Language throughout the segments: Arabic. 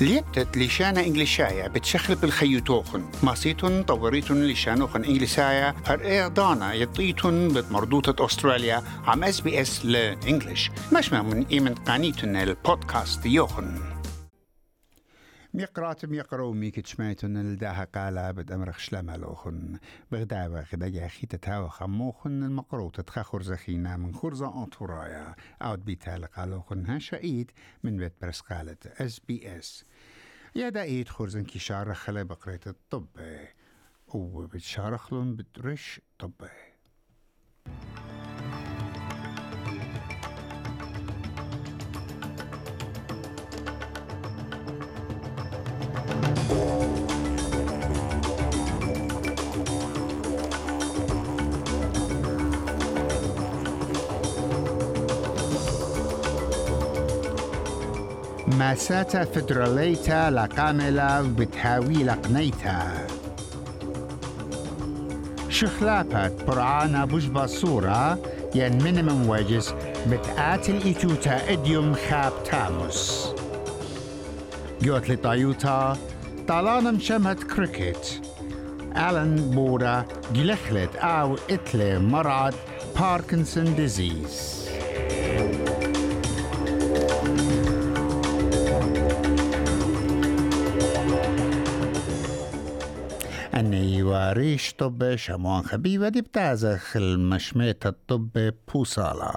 ليبتت لشانة إنجليشايا بتشخل بالخيوتوخن ماسيتون طوريتون لشانوخن إنجليسايا هر إعدانا يطيتون بمردوطة أستراليا. عم اس بي اس لإنجليش مش من إيمن قانيتون البودكاست يوخن. ميقرات ميقرو ميك تشميتون الداها قالا بد أمرخ شلما لوخن بغداوة غدا خي تتاو خموخن المقرو تتخا خرزخينا من خرزة أنطورايا أود بيتال قالوخن ها شعيد من بيت برسقالة اس بي اس يا ايد خرزن كي خلا بقريت الطب. وبتشارخلن بترش طب. ماساتا فدراليتا لقاملا بتهاوي لقنيتا. شخلابات برعانا بوش باصورة ين مينيمم ويجز بتآت الإيتوتا إديوم خاب تاموس. جوت لطايوتا طالانا مشمهت كريكت ألان بورا جلخلت أو إتلي مرض باركنسون ديزيز. أني وريش طب شموان خبيبة دي بتازخ المشميت الطب بوصالة.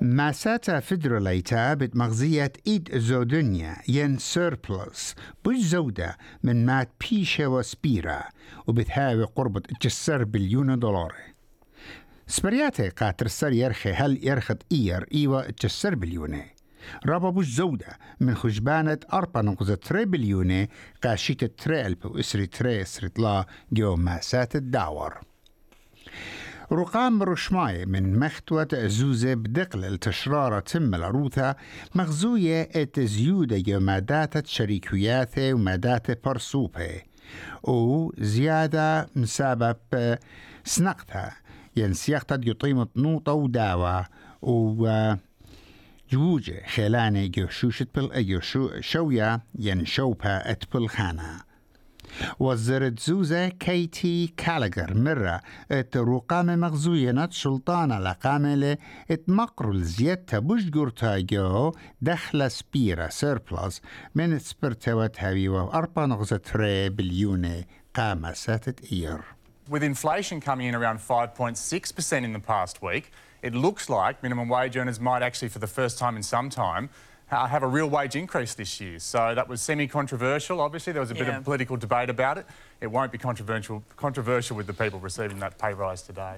ماساتا فدراليتا بتمغزية إيد زودنيا ين سيربلس بوش زودة من مات بيشة وسبيرا وبتهاوي قربة جسر بليون دولار. سبرياتي قاتر السر يرخي هل يرخد إير إيوة جسر بليوني رابا بوش زودة من خجبانة أربع نقطة تري بليوني قاشيت تري ألب وإسري تري طلا جو ماسات الداور رقام رشماي من مختوة زوزة بدقل التشرارة تم العروثة مغزوية اتزيودة يومادات شريكياته ومادات برسوبة وزيادة مسبب سنقتها ين سياقتا يطيمت نوطة وداوة و جوجة خلاني جوشوشت بل شوية ين شوبها ات بالخانة. وزرت زوزة كيتي كالجر مرة ات رقام مغزوينة سلطانة لقاملة ات مقر الزيادة بوش جورتا جو دخل سبيرا سيربلس من سبرتوات هاوي وأربع نغزة تري بليونة قامة ساتت إير. With inflation coming in around 5.6% in the past week, it looks like minimum wage earners might actually, for the first time in some time, have a real wage increase this year. So that was semi-controversial. Obviously, there was a bit Yeah. of political debate about it. It won't be controversial controversial with the people receiving that pay rise today.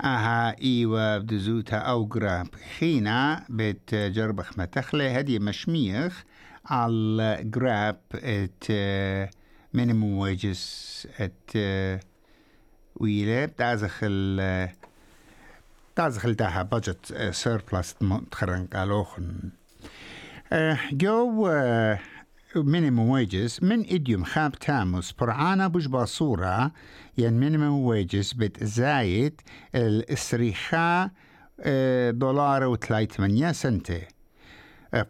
اها ايوه بدزوتا او جراب خينا بتجربخ متخلة هدي مشميخ على جراب ات مينيموم ويجز ات ويلة بتازخ ال بتازخ التاها بجت سيربلس تخرن قالوخن جو مينيموم ويجز من اديوم خاب تاموس. برعانا بوش باصورة ين مينيموم ويجز بتزايد الاسريخا دولار وثلاثة سنتة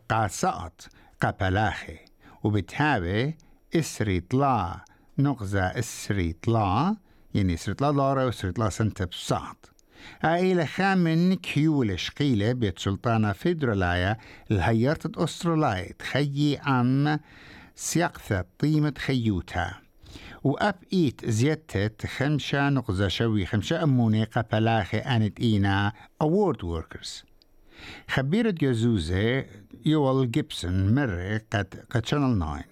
قاسقط قبلاخي. وبتهاوي اسري طلا نقزة اسري طلا يعني اسري طلا دولار واسري طلا سنتة بساط. عائلة خامن كيول شقيلة بيت سلطانة فيدرالايا الهيرت أستراليا تخيي عن سياقثة طيمة خيوتها. وأب إيت زيادة خمسة نقزة شوي خمسة أموني قبلاخي أنت إينا أورد وركرز. خبيرة جزوزة يوال جيبسون مرة قد قد شانل 9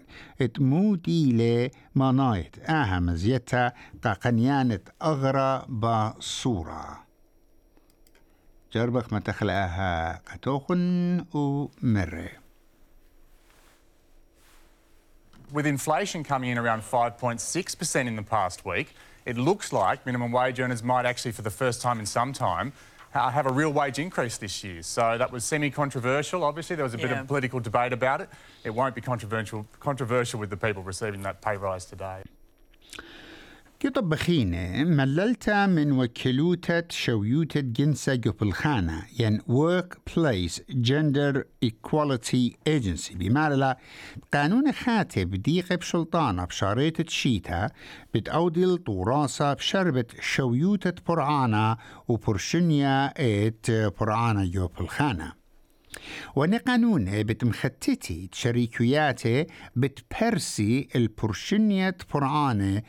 ات مودي ل منايت أهم زيتا قاقنيانة أغرى بصورة جربك ما تخلقها قتوخن ومرة With inflation coming in around 5.6% in the past week, it looks like minimum wage earners might actually, for the first time in some time, ha- have a real wage increase this year. So that was semi-controversial. Obviously, there was a bit Yeah. of political debate about it. It won't be controversial controversial with the people receiving that pay rise today. كطبخينة مللتا من وكلوتة شويوتة جنسة قبل ين Workplace Gender Equality Agency. بمعنى قانون خاتب ديقة بشلطانة بشاريتة شيتا بتأودل طوراسة بشربة شويوتة برعانة وبرشنيا إت برعانة قبل خانة ونقانون بتمختتي شريكياته بتبرسي البرشنية برعانة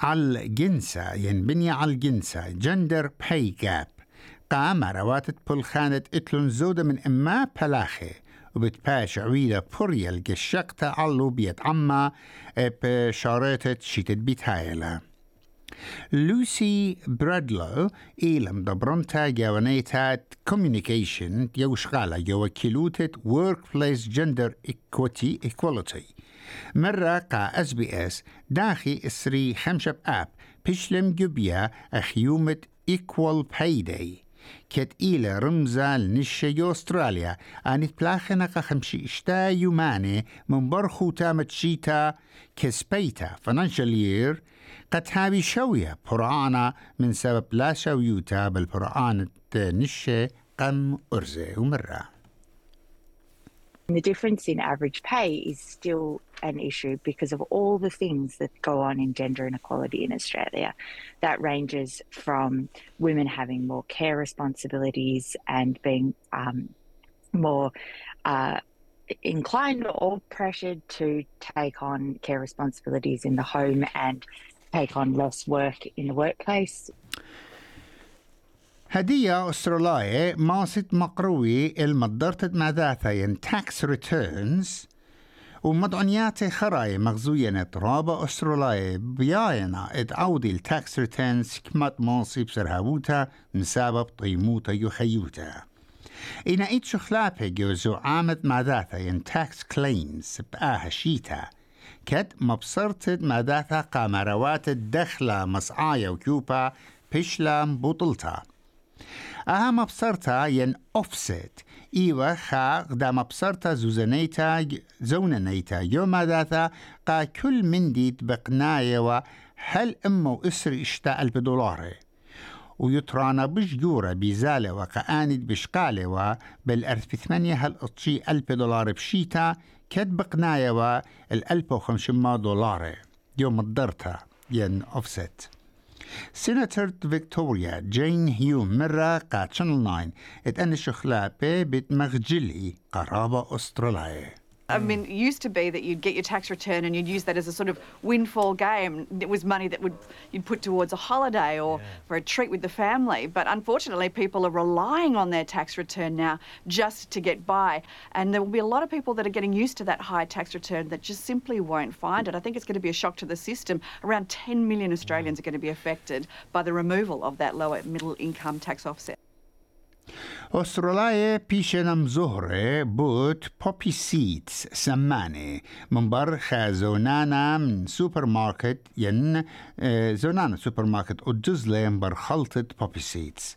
على جنسة ينبني على الجنسة جندر باي جاب قام رواتت بل خانت إتلون زودة من إما بلاخي وبتباش عويدة بوريا القشقتا علو بيت عما بشارتة شيتت بيتهايلة. لوسي برادلو إيلم دبرنتا جوانيتات كوميونيكيشن يوشغالة جو كيلوتة Workplace Gender Equity Equality. مرة قا اس بي اس داخي اسري خمشب آب بشلم جبيا اخيومة ايكوال باي داي كت إلى رمزة لنشة أستراليا. أن تبلاخنق خمشي إشتا يوماني من برخو تامت شيتا كسبيتا فنانشال يير قد هابي شوية. برانا من سبب لا شويوتا بالبرعانة نشة قم أرزي ومرة. The difference in average pay is still an issue because of all the things that go on in gender inequality in Australia. That ranges from women having more care responsibilities and being um, more uh, inclined or pressured to take on care responsibilities in the home and take on less work in the workplace. هدية أسترالية ماست مقروي المدرتة مداثين tax returns ومدعنيات خراي مغزوية رابا أسترالية بياينا اتعودي التاكس ريتيرنز كمات ماصي بسرهابوتا مسابب طيموتا يخيوتا. إنا إيت شخلابه جوزو عامد مداثة ين تاكس كليمز بآها شيتا. كد مبصرتد مداثة قامروات الدخلة مصعايا وكيوبا بشلام بطلتا أها مبصرتا ين أوفست إيوة خا غدا مبصرتا زوزنيتا زوننيتا يوم داتا قا كل من ديت بقناية هل أمو إسر إشتا ألف دولار ويترانا بجورة بيزالة وقاند بشقالة و بالأرث بثمانية هل أطشي ألف دولار بشيتا كد بقناية و وخمشمة دولار يوم الدرتا ين أوفست سيناتور فيكتوريا جين هيوم مرة قا شانل 9 اتأن شخلابة بتمغجلي قرابة أستراليا I mm. mean, it used to be that you'd get your tax return and you'd use that as a sort of windfall game. It was money that would you'd put towards a holiday or yeah. for a treat with the family. But unfortunately, people are relying on their tax return now just to get by. And there will be a lot of people that are getting used to that high tax return that just simply won't find it. I think it's going to be a shock to the system. Around 10 million Australians mm. are going to be affected by the removal of that lower middle income tax offset. استرالای پیش نم زهره بود پاپی سیتس سمانه من بر خزونان سوپر مارکت یعنی زونان سوپرمارکت او دوزلیم بر خلطت پاپی سیتس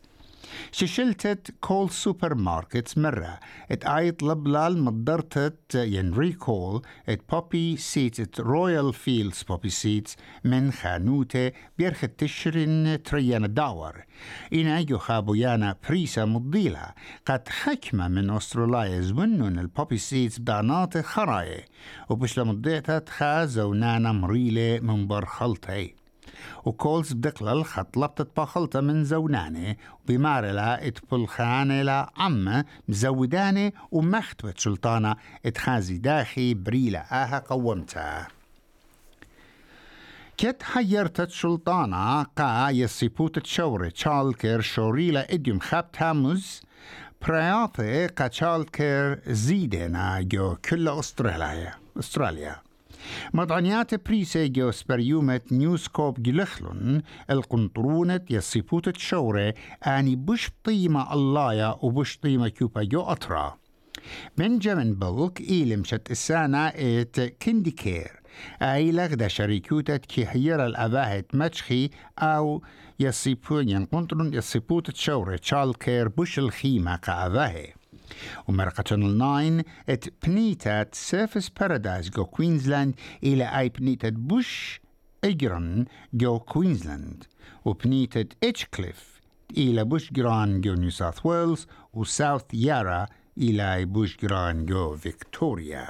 ششلتت كول سوبر ماركتس مرة. ات آيت لبلال مدرتت ين ريكول. ات بوبي ات رويال فيلدز بوبي سيتس من خانوته بيرخ تشرين تريان داور. إن أيو خابويانا بريسا مضيلة قد حكمة من أستراليا زمنون البوبي سيتس بانات خرايه وبش لمضيتت خازونانا مريلة من برخلتي وكولز بدقلل خط لبطت بخلطة من زوناني بمارلا اتبلخاني لا عمة مزوداني ومختوة سلطانة اتخازي داخي بريلة آها قومتها كت حيرتت سلطانة قا يصيبوت تشوري تشالكر شوريلا إديم خبتها مز برياطي قا تشالكر زيدنا جو كل أستراليا. أستراليا. مضعنيات بريسي جوس بريومة نيوسكوب جلخلون القنطرونة يصيبوت شورة آني بش طيمة اللايا وبش طيمة كيوبا جو أطرا. بنجامين بلك إيلمشت السانا إت كير أيلغ دا شريكوتة كي هيرا الأباهت مجخي أو يصيبون ينقنطرون يصيبوت شورة شال كير بش الخيمة كأباهي ومرقة 9 ات بنيتات سيرفس بارادايس جو كوينزلاند إلى أي بنيتات بوش إجران جو كوينزلاند وبنيتة إتشكليف إلى بوش جران جو نيو ساوث ويلز وساوث يارا إلى بوش جران جو فيكتوريا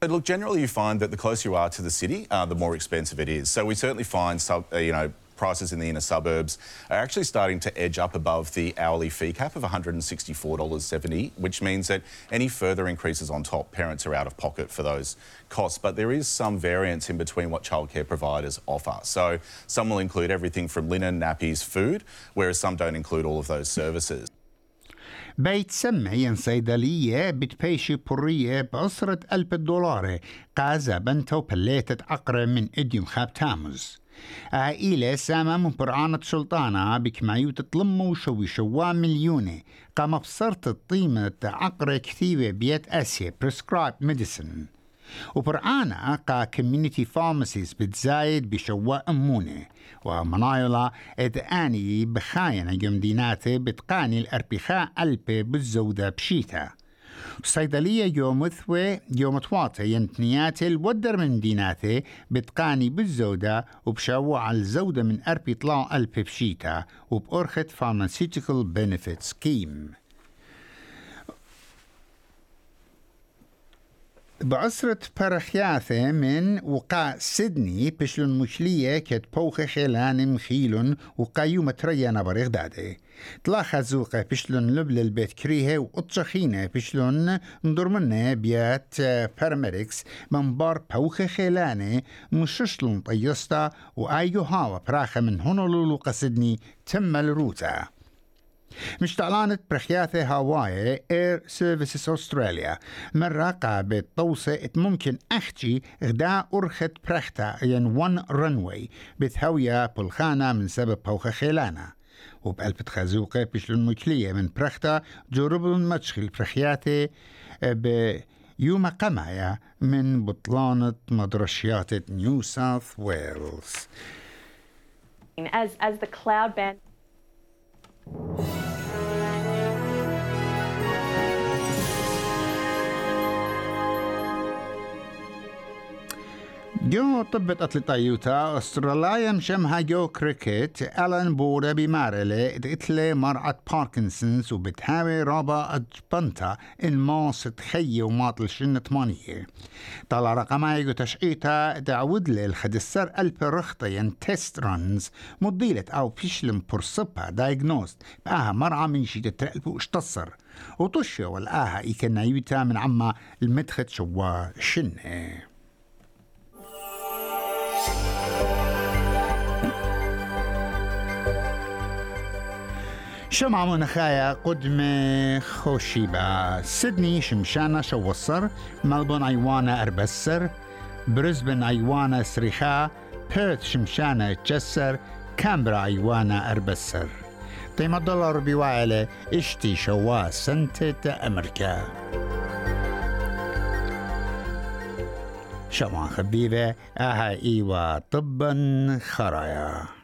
But look, generally you find that the closer you are to the city, uh, the more expensive it is. So we certainly find, sub, uh, you know, prices in the inner suburbs are actually starting to edge up above the hourly fee cap of $164.70, which means that any further increases on top, parents are out of pocket for those costs. But there is some variance in between what childcare providers offer. So some will include everything from linen, nappies, food, whereas some don't include all of those services. بيت سمعين صيدلية بتبيشي برية بأسرة ألف دولار قازة بنتو بليتة أقرى من إديم خاب تامز عائلة سامة من برعانة سلطانة بكمايو تطلمو شوي شوا مليونة. قام بصرت الطيمة عقرة كثيرة بيت أسيا prescribed medicine. وبرعانا قا كوميونيتي فارماسيز بتزايد بشواء أمونة. ومنايلا إداني بخاينة جمديناتي بتقاني الأربخاء ألبي بالزودة بشيتا صيدلية يوم ثوي يوم تواطي ينتنياتي الودر من ديناتي بتقاني بالزودة وبشوع على الزودة من أربي طلع ألبي بشيتا وبأرخة Pharmaceutical Benefit Scheme. بعصرة برخياثة من وقع سيدني بشلون مشلية كت بوخ مخيلون وقايو متريانا برغدادي طلا خزوقة بشلون لبل البيت كريهة وقطشخينة بشلون مدرمنة بيات باراميديكس من بار بوخ خيلانة مششلون طيستا وآيو هاوا براخة من هونولولو قصدني تم الروتا. مش تعلانت برخياثة هاواي اير سيرفيسز استراليا مرة قابت توصي ممكن احكي غدا أرخت برختا ين ون رنوي بتهوية بالخانة من سبب بوخة خيلانا وبقلب خازوقة بشلون مكلية من برختا جربون متشخل برخياثة ب يوم قمايا من بطلانة مدرشيات نيو ساوث ويلز. As, as the cloud band جو طبت أتلطيوتا أستراليا مشمها جو كريكت ألان بورا بمارلة اتلي مرعة باركنسونز وبتهاوي رابا أجبنتا إن ماس تخي وماطل شنة مانية طلع رقمها يجو تشعيتا دعود لي الخدسر ألب رخطة ين تيست رانز مضيلة أو فيشلم برصبها دايجنوست بآها مرعى من شي تترقلب واشتصر. وطشة والآها إيكا يوتا من عما المدخت شوا شنة. شمع منخايا قدم خوشيبا سيدني شمشانا شوصر ملبون ايوانا أربسر. بريسبن ايوانا سريخا بيرث شمشانا تجسر. كامبرا ايوانا أربسر. تيما دولار بوائلة إشتي شوا سنتة أمريكا. شمع خبيبة؟ آها إيوا طبا خرايا.